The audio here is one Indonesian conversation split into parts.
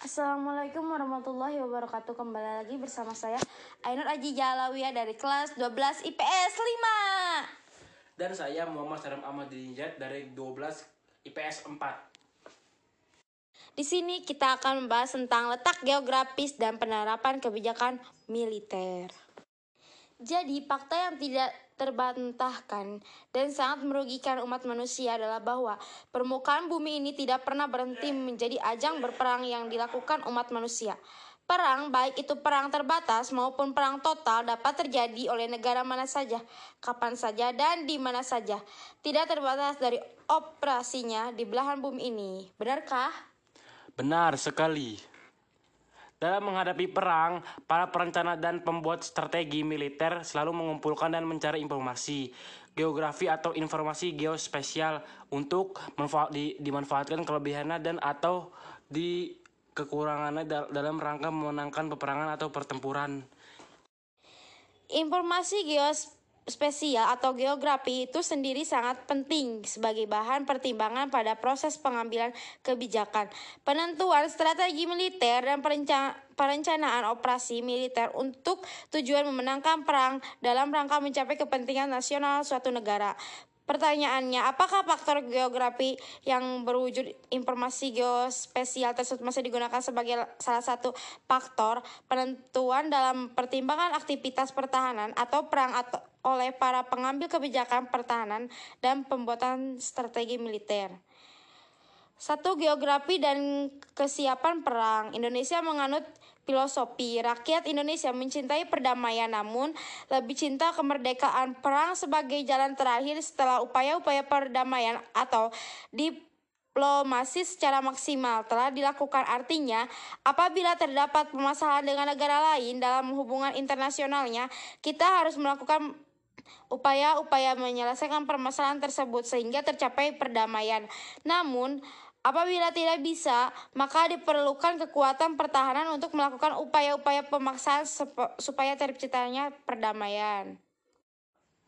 Assalamualaikum warahmatullahi wabarakatuh Kembali lagi bersama saya Ainur Aji Jalawiyah dari kelas 12 IPS 5 Dan saya Muhammad Saram Ahmad Dinjat dari 12 IPS 4. Di sini kita akan membahas tentang letak geografis dan penerapan kebijakan militer. Jadi, fakta yang tidak terbantahkan dan sangat merugikan umat manusia adalah bahwa permukaan bumi ini tidak pernah berhenti menjadi ajang berperang yang dilakukan umat manusia. Perang, baik itu perang terbatas maupun perang total, dapat terjadi oleh negara mana saja, kapan saja, dan di mana saja. Tidak terbatas dari operasinya di belahan bumi ini. Benarkah? Benar sekali. Dalam menghadapi perang, para perencana dan pembuat strategi militer selalu mengumpulkan dan mencari informasi, geografi atau informasi geospesial untuk di, dimanfaatkan kelebihannya dan atau di kekurangannya dal- dalam rangka memenangkan peperangan atau pertempuran. Informasi geospesial atau geografi itu sendiri sangat penting sebagai bahan pertimbangan pada proses pengambilan kebijakan, penentuan strategi militer dan perenca- perencanaan operasi militer untuk tujuan memenangkan perang dalam rangka mencapai kepentingan nasional suatu negara. Pertanyaannya, apakah faktor geografi yang berwujud informasi geospesial tersebut masih digunakan sebagai salah satu faktor penentuan dalam pertimbangan aktivitas pertahanan atau perang atau oleh para pengambil kebijakan pertahanan dan pembuatan strategi militer? Satu geografi dan kesiapan perang. Indonesia menganut filosofi rakyat Indonesia mencintai perdamaian namun lebih cinta kemerdekaan perang sebagai jalan terakhir setelah upaya-upaya perdamaian atau diplomasi secara maksimal telah dilakukan artinya apabila terdapat permasalahan dengan negara lain dalam hubungan internasionalnya kita harus melakukan upaya-upaya menyelesaikan permasalahan tersebut sehingga tercapai perdamaian. Namun, apabila tidak bisa, maka diperlukan kekuatan pertahanan untuk melakukan upaya-upaya pemaksaan supaya terciptanya perdamaian.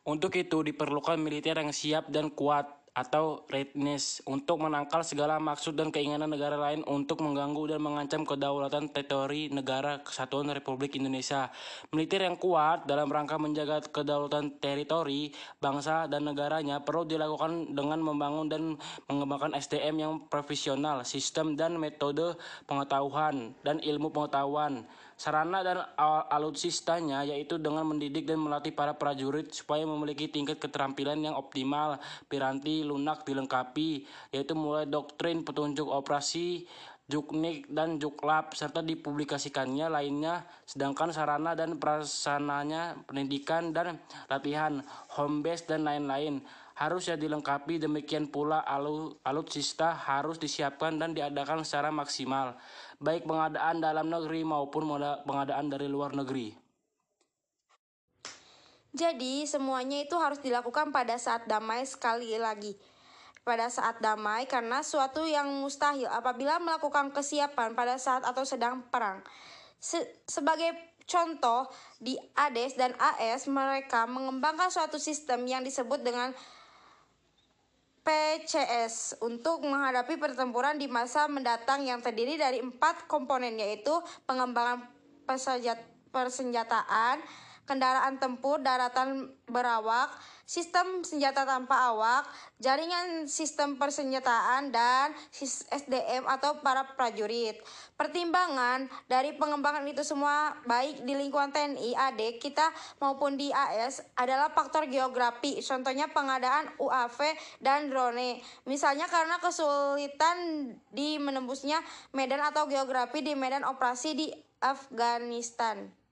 Untuk itu diperlukan militer yang siap dan kuat atau readiness untuk menangkal segala maksud dan keinginan negara lain untuk mengganggu dan mengancam kedaulatan teritori negara kesatuan Republik Indonesia. Militer yang kuat dalam rangka menjaga kedaulatan teritori bangsa dan negaranya perlu dilakukan dengan membangun dan mengembangkan SDM yang profesional, sistem dan metode pengetahuan dan ilmu pengetahuan. Sarana dan al- alutsistanya yaitu dengan mendidik dan melatih para prajurit supaya memiliki tingkat keterampilan yang optimal, piranti lunak dilengkapi, yaitu mulai doktrin, petunjuk operasi, juknik dan juklap serta dipublikasikannya lainnya sedangkan sarana dan prasananya pendidikan dan latihan home base dan lain-lain. Harusnya dilengkapi demikian pula alu, alutsista harus disiapkan dan diadakan secara maksimal baik pengadaan dalam negeri maupun pengadaan dari luar negeri Jadi, semuanya itu harus dilakukan pada saat damai sekali lagi. Pada saat damai karena suatu yang mustahil apabila melakukan kesiapan pada saat atau sedang perang. Se- sebagai contoh, di ADES dan AS mereka mengembangkan suatu sistem yang disebut dengan PCS untuk menghadapi pertempuran di masa mendatang yang terdiri dari empat komponen yaitu pengembangan persenjataan, kendaraan tempur daratan berawak, sistem senjata tanpa awak, jaringan sistem persenjataan, dan SDM atau para prajurit. Pertimbangan dari pengembangan itu semua baik di lingkungan TNI, AD, kita maupun di AS adalah faktor geografi. Contohnya pengadaan UAV dan drone. Misalnya karena kesulitan di menembusnya medan atau geografi di medan operasi di Afghanistan.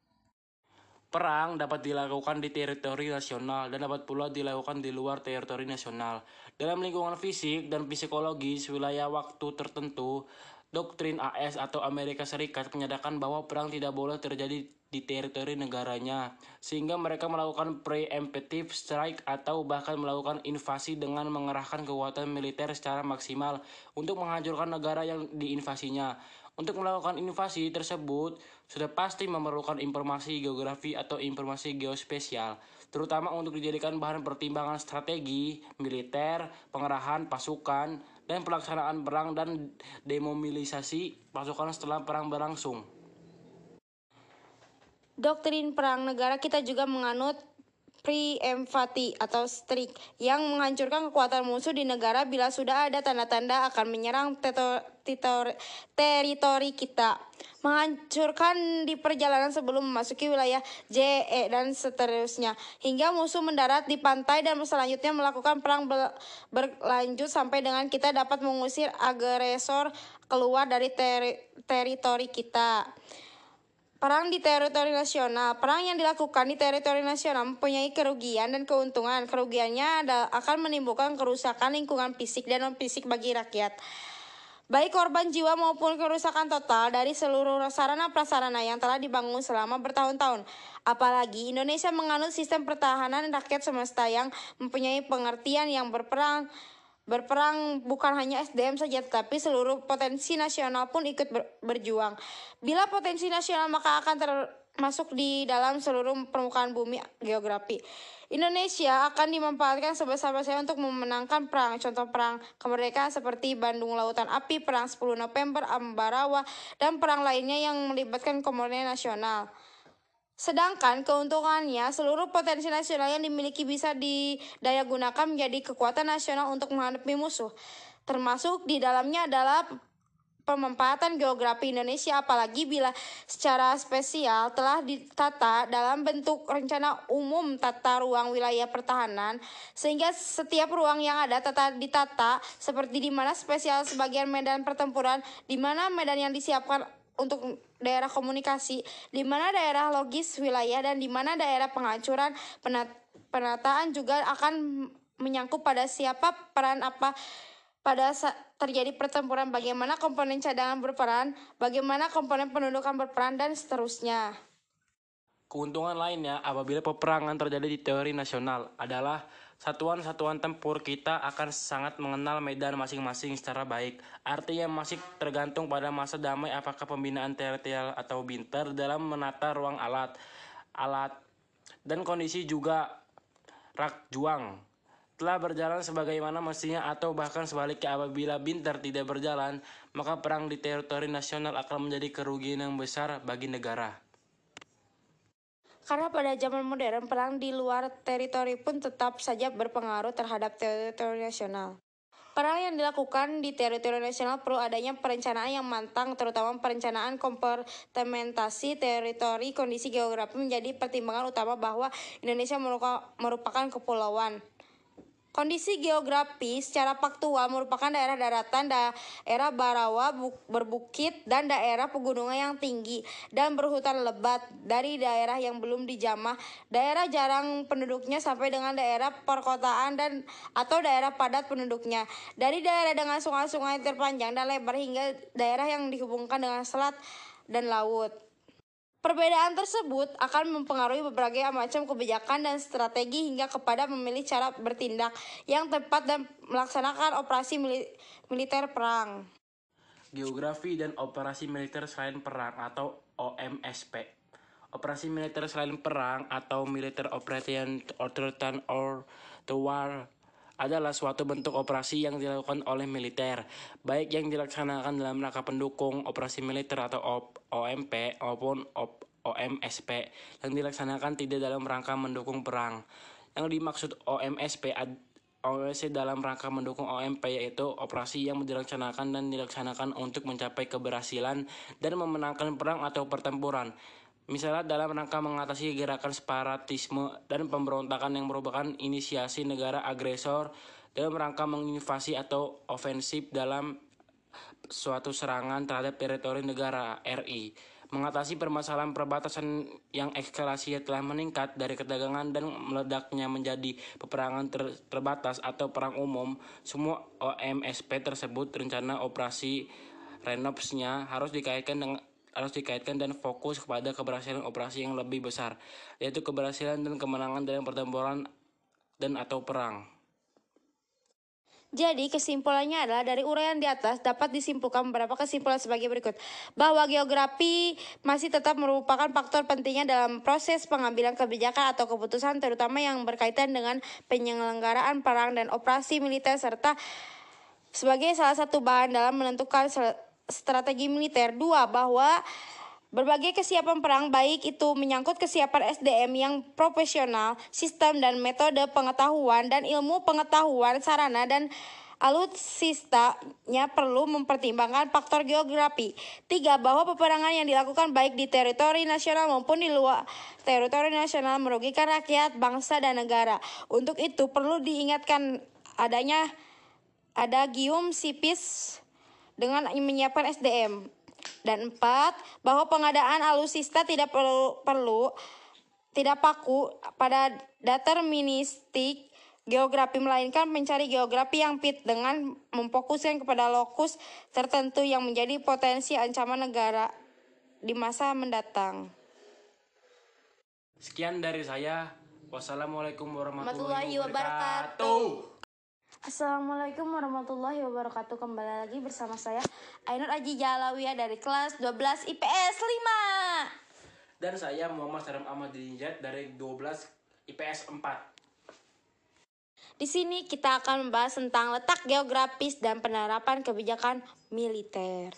Perang dapat dilakukan di teritori nasional dan dapat pula dilakukan di luar teritori nasional. Dalam lingkungan fisik dan psikologis wilayah waktu tertentu, doktrin AS atau Amerika Serikat menyatakan bahwa perang tidak boleh terjadi di teritori negaranya, sehingga mereka melakukan preemptive strike atau bahkan melakukan invasi dengan mengerahkan kekuatan militer secara maksimal untuk menghancurkan negara yang diinvasinya. Untuk melakukan invasi tersebut, sudah pasti memerlukan informasi geografi atau informasi geospesial, terutama untuk dijadikan bahan pertimbangan strategi, militer, pengerahan pasukan, dan pelaksanaan perang dan demobilisasi pasukan setelah perang berlangsung. Doktrin perang negara kita juga menganut preemptivity atau strict yang menghancurkan kekuatan musuh di negara bila sudah ada tanda-tanda akan menyerang titor- teritori kita. Menghancurkan di perjalanan sebelum memasuki wilayah J, E, dan seterusnya. Hingga musuh mendarat di pantai dan selanjutnya melakukan perang ber- berlanjut sampai dengan kita dapat mengusir agresor keluar dari teri- teritori kita. Perang di teritori nasional. Perang yang dilakukan di teritori nasional mempunyai kerugian dan keuntungan. Kerugiannya adalah akan menimbulkan kerusakan lingkungan fisik dan non-fisik bagi rakyat. Baik korban jiwa maupun kerusakan total dari seluruh sarana prasarana yang telah dibangun selama bertahun-tahun. Apalagi Indonesia menganut sistem pertahanan rakyat semesta yang mempunyai pengertian yang berperang Berperang bukan hanya SDM saja, tetapi seluruh potensi nasional pun ikut ber- berjuang. Bila potensi nasional maka akan termasuk di dalam seluruh permukaan bumi geografi. Indonesia akan dimanfaatkan sebesar-besarnya untuk memenangkan perang. Contoh perang kemerdekaan seperti Bandung Lautan Api, Perang 10 November, Ambarawa, dan perang lainnya yang melibatkan komponen nasional. Sedangkan keuntungannya, seluruh potensi nasional yang dimiliki bisa didaya gunakan menjadi kekuatan nasional untuk menghadapi musuh. Termasuk di dalamnya adalah pemanfaatan geografi Indonesia apalagi bila secara spesial telah ditata dalam bentuk rencana umum tata ruang wilayah pertahanan sehingga setiap ruang yang ada tata ditata seperti di mana spesial sebagian medan pertempuran di mana medan yang disiapkan untuk daerah komunikasi, di mana daerah logis wilayah dan di mana daerah penghancuran penat- penataan juga akan menyangkut pada siapa peran apa pada terjadi pertempuran bagaimana komponen cadangan berperan, bagaimana komponen pendudukan berperan dan seterusnya. Keuntungan lainnya apabila peperangan terjadi di teori nasional adalah satuan-satuan tempur kita akan sangat mengenal medan masing-masing secara baik. Artinya masih tergantung pada masa damai apakah pembinaan teritorial atau binter dalam menata ruang alat, alat dan kondisi juga rak juang telah berjalan sebagaimana mestinya atau bahkan sebaliknya apabila binter tidak berjalan maka perang di teritori nasional akan menjadi kerugian yang besar bagi negara. Karena pada zaman modern, perang di luar teritori pun tetap saja berpengaruh terhadap teritori nasional. Perang yang dilakukan di teritori nasional perlu adanya perencanaan yang matang, terutama perencanaan kompartementasi teritori kondisi geografi menjadi pertimbangan utama bahwa Indonesia merupakan kepulauan. Kondisi geografi secara faktual merupakan daerah daratan, daerah barawa, bu- berbukit, dan daerah pegunungan yang tinggi dan berhutan lebat dari daerah yang belum dijamah, daerah jarang penduduknya sampai dengan daerah perkotaan dan atau daerah padat penduduknya, dari daerah dengan sungai-sungai terpanjang dan lebar hingga daerah yang dihubungkan dengan selat dan laut. Perbedaan tersebut akan mempengaruhi berbagai macam kebijakan dan strategi hingga kepada memilih cara bertindak yang tepat dan melaksanakan operasi mili- militer perang. Geografi dan Operasi Militer Selain Perang atau OMSP. Operasi militer selain perang atau Military Operation Other or the War adalah suatu bentuk operasi yang dilakukan oleh militer, baik yang dilaksanakan dalam rangka pendukung operasi militer atau O- OMP maupun O- OMSP yang dilaksanakan tidak dalam rangka mendukung perang. Yang dimaksud OMSP ad- OMC dalam rangka mendukung OMP yaitu operasi yang dilaksanakan dan dilaksanakan untuk mencapai keberhasilan dan memenangkan perang atau pertempuran. Misalnya dalam rangka mengatasi gerakan separatisme dan pemberontakan yang merupakan inisiasi negara agresor dalam rangka menginvasi atau ofensif dalam suatu serangan terhadap teritori negara RI. Mengatasi permasalahan perbatasan yang eskalasinya telah meningkat dari ketegangan dan meledaknya menjadi peperangan ter- terbatas atau perang umum, semua OMSP tersebut rencana operasi Renopsnya harus dikaitkan dengan harus dikaitkan dan fokus kepada keberhasilan operasi yang lebih besar, yaitu keberhasilan dan kemenangan dalam pertempuran dan atau perang. Jadi kesimpulannya adalah dari uraian di atas dapat disimpulkan beberapa kesimpulan sebagai berikut. Bahwa geografi masih tetap merupakan faktor pentingnya dalam proses pengambilan kebijakan atau keputusan terutama yang berkaitan dengan penyelenggaraan perang dan operasi militer serta sebagai salah satu bahan dalam menentukan strategi militer. Dua, bahwa berbagai kesiapan perang baik itu menyangkut kesiapan SDM yang profesional, sistem dan metode pengetahuan dan ilmu pengetahuan sarana dan alutsistanya perlu mempertimbangkan faktor geografi. Tiga, bahwa peperangan yang dilakukan baik di teritori nasional maupun di luar teritori nasional merugikan rakyat, bangsa, dan negara. Untuk itu perlu diingatkan adanya ada gium sipis dengan menyiapkan SDM. Dan empat, bahwa pengadaan alusista tidak perlu perlu tidak paku pada deterministik geografi melainkan mencari geografi yang fit dengan memfokuskan kepada lokus tertentu yang menjadi potensi ancaman negara di masa mendatang. Sekian dari saya. Wassalamualaikum Warahmatullahi warahmatullahi wabarakatuh. Assalamualaikum warahmatullahi wabarakatuh Kembali lagi bersama saya Ainur Aji Jalawiyah dari kelas 12 IPS 5 Dan saya Muhammad Saram Ahmad Dinjat dari 12 IPS 4. Di sini kita akan membahas tentang letak geografis dan penerapan kebijakan militer.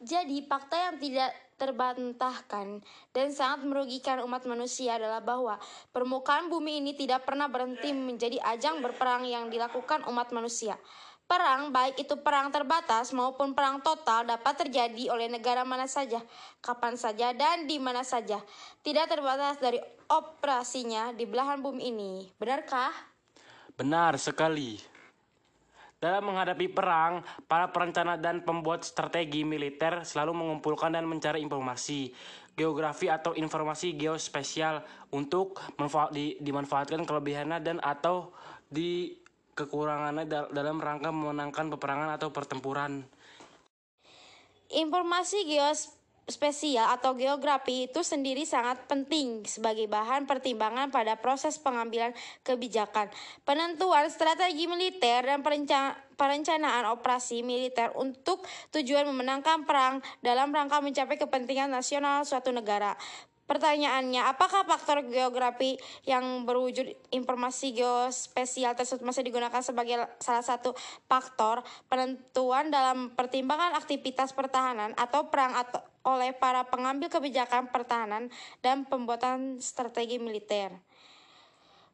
Jadi, fakta yang tidak terbantahkan dan sangat merugikan umat manusia adalah bahwa permukaan bumi ini tidak pernah berhenti menjadi ajang berperang yang dilakukan umat manusia. Perang, baik itu perang terbatas maupun perang total, dapat terjadi oleh negara mana saja, kapan saja, dan di mana saja. Tidak terbatas dari operasinya di belahan bumi ini. Benarkah? Benar sekali. Dalam menghadapi perang, para perencana dan pembuat strategi militer selalu mengumpulkan dan mencari informasi, geografi atau informasi geospesial untuk di- dimanfaatkan kelebihannya dan atau di kekurangannya dal- dalam rangka memenangkan peperangan atau pertempuran. Informasi geospesial atau geografi itu sendiri sangat penting sebagai bahan pertimbangan pada proses pengambilan kebijakan, penentuan strategi militer dan perenca- perencanaan operasi militer untuk tujuan memenangkan perang dalam rangka mencapai kepentingan nasional suatu negara. Pertanyaannya, apakah faktor geografi yang berwujud informasi geospesial tersebut masih digunakan sebagai salah satu faktor penentuan dalam pertimbangan aktivitas pertahanan atau perang atau oleh para pengambil kebijakan pertahanan dan pembuatan strategi militer?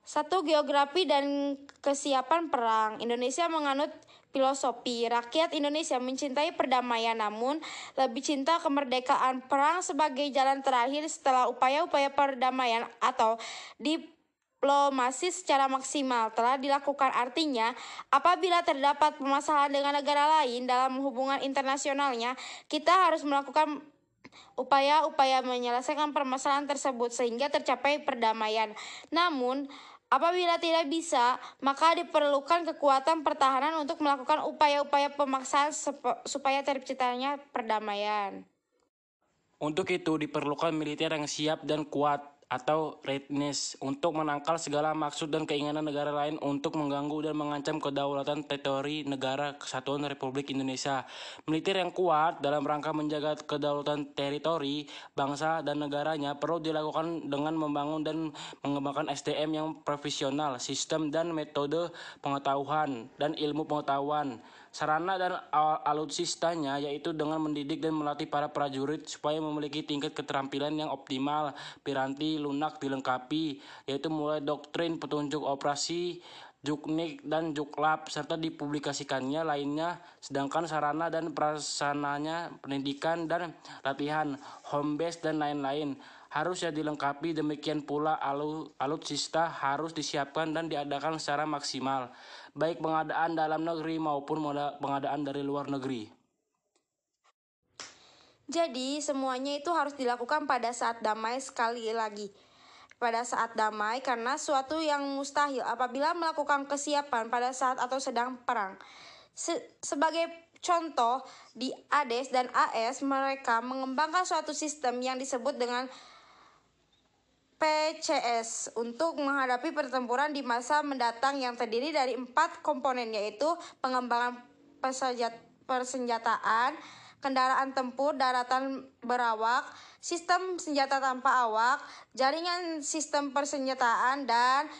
Satu geografi dan kesiapan perang. Indonesia menganut filosofi rakyat Indonesia mencintai perdamaian namun lebih cinta kemerdekaan perang sebagai jalan terakhir setelah upaya-upaya perdamaian atau diplomasi secara maksimal telah dilakukan artinya apabila terdapat permasalahan dengan negara lain dalam hubungan internasionalnya kita harus melakukan upaya-upaya menyelesaikan permasalahan tersebut sehingga tercapai perdamaian. Namun, apabila tidak bisa, maka diperlukan kekuatan pertahanan untuk melakukan upaya-upaya pemaksaan supaya terciptanya perdamaian. Untuk itu diperlukan militer yang siap dan kuat atau readiness untuk menangkal segala maksud dan keinginan negara lain untuk mengganggu dan mengancam kedaulatan teritori negara kesatuan Republik Indonesia. Militer yang kuat dalam rangka menjaga kedaulatan teritori, bangsa dan negaranya perlu dilakukan dengan membangun dan mengembangkan SDM yang profesional, sistem dan metode pengetahuan dan ilmu pengetahuan sarana dan al- alutsistanya yaitu dengan mendidik dan melatih para prajurit supaya memiliki tingkat keterampilan yang optimal, piranti lunak dilengkapi yaitu mulai doktrin, petunjuk operasi, juknik dan juklap serta dipublikasikannya lainnya sedangkan sarana dan prasananya pendidikan dan latihan home base dan lain-lain. Harusnya dilengkapi demikian pula alu, alutsista harus disiapkan dan diadakan secara maksimal baik pengadaan dalam negeri maupun pengadaan dari luar negeri Jadi, semuanya itu harus dilakukan pada saat damai sekali lagi. Pada saat damai karena suatu yang mustahil apabila melakukan kesiapan pada saat atau sedang perang. Se- sebagai contoh, di ADES dan AS mereka mengembangkan suatu sistem yang disebut dengan PCS untuk menghadapi pertempuran di masa mendatang yang terdiri dari empat komponen yaitu pengembangan persenjataan, kendaraan tempur daratan berawak, sistem senjata tanpa awak, jaringan sistem persenjataan, dan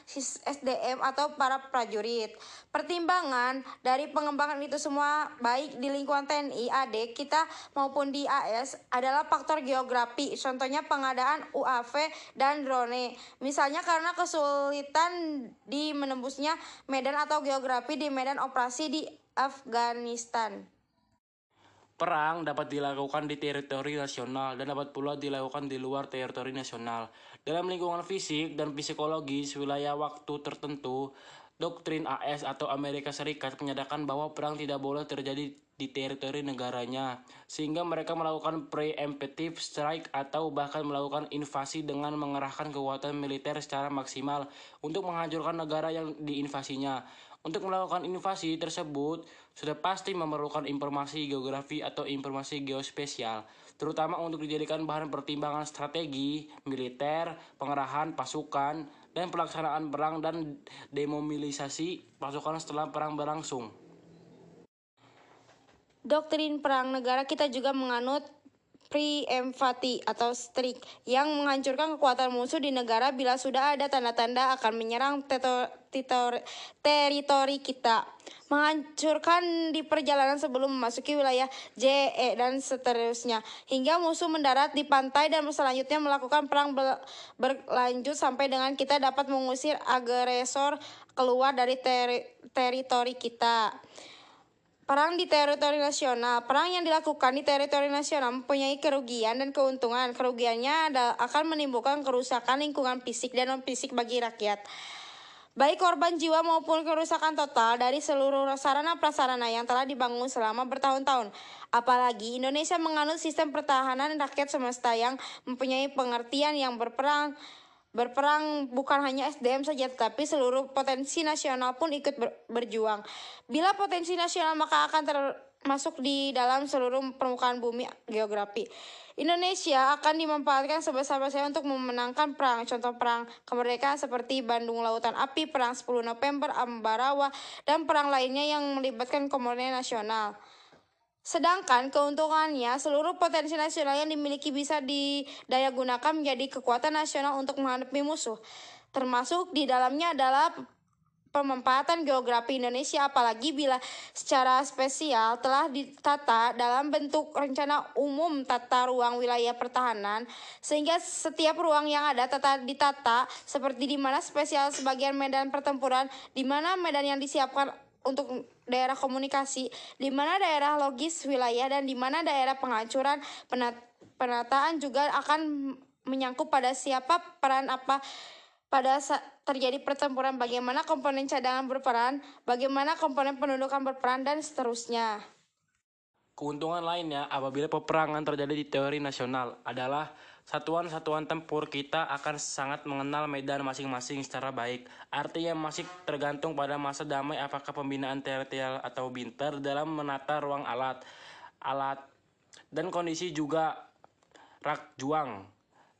SDM atau para prajurit. Pertimbangan dari pengembangan itu semua baik di lingkungan TNI AD kita maupun di AS adalah faktor geografi. Contohnya pengadaan UAV dan drone. Misalnya karena kesulitan di menembusnya medan atau geografi di medan operasi di Afghanistan. Perang dapat dilakukan di teritori nasional dan dapat pula dilakukan di luar teritori nasional. Dalam lingkungan fisik dan psikologis wilayah waktu tertentu, doktrin AS atau Amerika Serikat menyatakan bahwa perang tidak boleh terjadi di teritori negaranya, sehingga mereka melakukan preemptive strike atau bahkan melakukan invasi dengan mengerahkan kekuatan militer secara maksimal untuk menghancurkan negara yang diinvasinya. Untuk melakukan invasi tersebut, sudah pasti memerlukan informasi geografi atau informasi geospesial, terutama untuk dijadikan bahan pertimbangan strategi, militer, pengerahan pasukan, dan pelaksanaan perang dan demobilisasi pasukan setelah perang berlangsung. Doktrin perang negara kita juga menganut preemptive atau strict yang menghancurkan kekuatan musuh di negara bila sudah ada tanda-tanda akan menyerang titor- teritori kita. Menghancurkan di perjalanan sebelum memasuki wilayah JE dan seterusnya. Hingga musuh mendarat di pantai dan selanjutnya melakukan perang ber- berlanjut sampai dengan kita dapat mengusir agresor keluar dari teri- teritori kita. Perang di teritori nasional. Perang yang dilakukan di teritori nasional mempunyai kerugian dan keuntungan. Kerugiannya ada, akan menimbulkan kerusakan lingkungan fisik dan non-fisik bagi rakyat. Baik korban jiwa maupun kerusakan total dari seluruh sarana prasarana yang telah dibangun selama bertahun-tahun. Apalagi Indonesia menganut sistem pertahanan rakyat semesta yang mempunyai pengertian yang berperang Berperang bukan hanya SDM saja, tetapi seluruh potensi nasional pun ikut ber- berjuang. Bila potensi nasional maka akan termasuk di dalam seluruh permukaan bumi geografi. Indonesia akan dimanfaatkan sebesar-besarnya untuk memenangkan perang. Contoh perang kemerdekaan seperti Bandung Lautan Api, Perang 10 November, Ambarawa, dan perang lainnya yang melibatkan komunitas nasional. Sedangkan keuntungannya, seluruh potensi nasional yang dimiliki bisa didaya gunakan menjadi kekuatan nasional untuk menghadapi musuh. Termasuk di dalamnya adalah pemanfaatan geografi Indonesia apalagi bila secara spesial telah ditata dalam bentuk rencana umum tata ruang wilayah pertahanan sehingga setiap ruang yang ada tata ditata seperti di mana spesial sebagian medan pertempuran di mana medan yang disiapkan untuk daerah komunikasi, di mana daerah logis wilayah dan di mana daerah penghancuran penat- penataan juga akan menyangkut pada siapa peran apa pada saat terjadi pertempuran, bagaimana komponen cadangan berperan, bagaimana komponen pendudukan berperan dan seterusnya. Keuntungan lainnya apabila peperangan terjadi di teori nasional adalah satuan-satuan tempur kita akan sangat mengenal medan masing-masing secara baik. Artinya masih tergantung pada masa damai apakah pembinaan teritorial atau binter dalam menata ruang alat, alat dan kondisi juga rak juang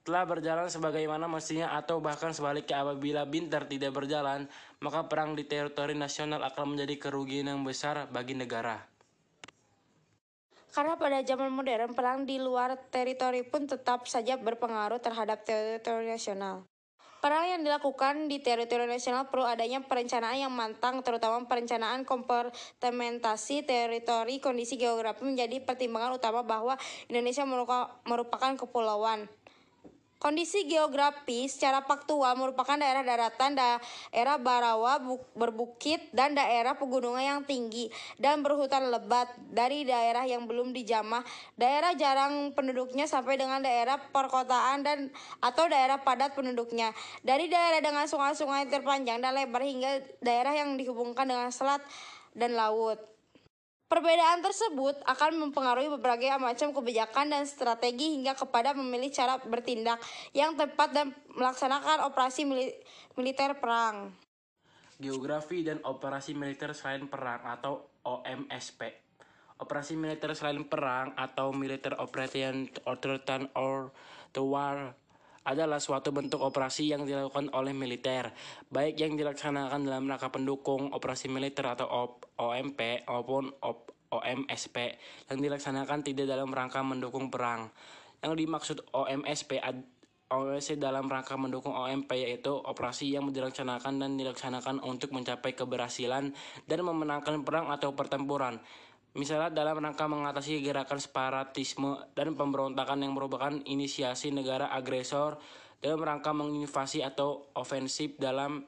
telah berjalan sebagaimana mestinya atau bahkan sebaliknya apabila binter tidak berjalan, maka perang di teritori nasional akan menjadi kerugian yang besar bagi negara. Karena pada zaman modern, perang di luar teritori pun tetap saja berpengaruh terhadap teritori nasional. Perang yang dilakukan di teritori nasional perlu adanya perencanaan yang matang, terutama perencanaan kompartementasi teritori kondisi geografi menjadi pertimbangan utama bahwa Indonesia merupakan kepulauan. Kondisi geografi secara faktual merupakan daerah daratan, daerah barawa, bu- berbukit, dan daerah pegunungan yang tinggi dan berhutan lebat dari daerah yang belum dijamah, daerah jarang penduduknya sampai dengan daerah perkotaan dan atau daerah padat penduduknya, dari daerah dengan sungai-sungai terpanjang dan lebar hingga daerah yang dihubungkan dengan selat dan laut. Perbedaan tersebut akan mempengaruhi berbagai macam kebijakan dan strategi hingga kepada memilih cara bertindak yang tepat dan melaksanakan operasi mili- militer perang. Geografi dan operasi militer selain perang atau OMSP. Operasi militer selain perang atau Military Operation Other or the War adalah suatu bentuk operasi yang dilakukan oleh militer, baik yang dilaksanakan dalam rangka pendukung operasi militer atau OP OMP maupun op- OMSP yang dilaksanakan tidak dalam rangka mendukung perang. Yang dimaksud OMSP ad- OMSP dalam rangka mendukung OMP yaitu operasi yang dilaksanakan dan dilaksanakan untuk mencapai keberhasilan dan memenangkan perang atau pertempuran. Misalnya dalam rangka mengatasi gerakan separatisme dan pemberontakan yang merupakan inisiasi negara agresor dalam rangka menginvasi atau ofensif dalam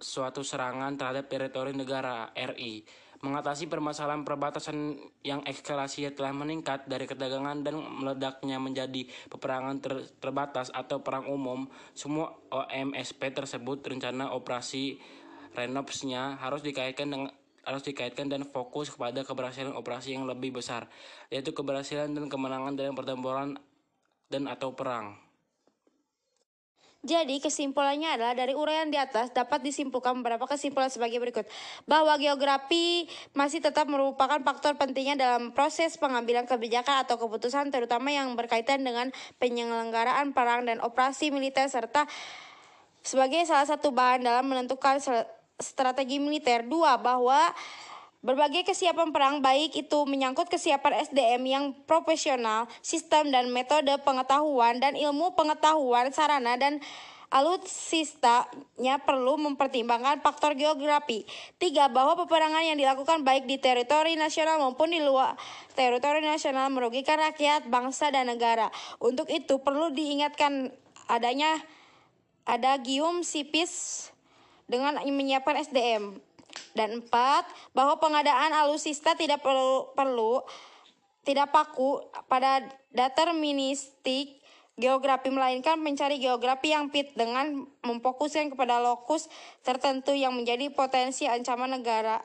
suatu serangan terhadap teritori negara RI, mengatasi permasalahan perbatasan yang eskalasinya telah meningkat dari kedagangan dan meledaknya menjadi peperangan ter- terbatas atau perang umum, semua OMSP tersebut rencana operasi Renovsnya harus dikaitkan dengan harus dikaitkan dan fokus kepada keberhasilan operasi yang lebih besar, yaitu keberhasilan dan kemenangan dalam pertempuran dan atau perang. Jadi kesimpulannya adalah dari uraian di atas dapat disimpulkan beberapa kesimpulan sebagai berikut. Bahwa geografi masih tetap merupakan faktor pentingnya dalam proses pengambilan kebijakan atau keputusan terutama yang berkaitan dengan penyelenggaraan perang dan operasi militer serta sebagai salah satu bahan dalam menentukan strategi militer. Dua, bahwa berbagai kesiapan perang baik itu menyangkut kesiapan SDM yang profesional, sistem dan metode pengetahuan dan ilmu pengetahuan sarana dan alutsistanya perlu mempertimbangkan faktor geografi. Tiga, bahwa peperangan yang dilakukan baik di teritori nasional maupun di luar teritori nasional merugikan rakyat, bangsa, dan negara. Untuk itu perlu diingatkan adanya ada gium sipis dengan menyiapkan SDM. Dan empat, bahwa pengadaan alusista tidak perlu perlu tidak paku pada deterministik geografi melainkan mencari geografi yang fit dengan memfokuskan kepada lokus tertentu yang menjadi potensi ancaman negara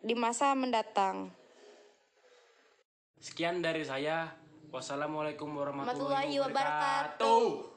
di masa mendatang. Sekian dari saya. Wassalamualaikum warahmatullahi wabarakatuh.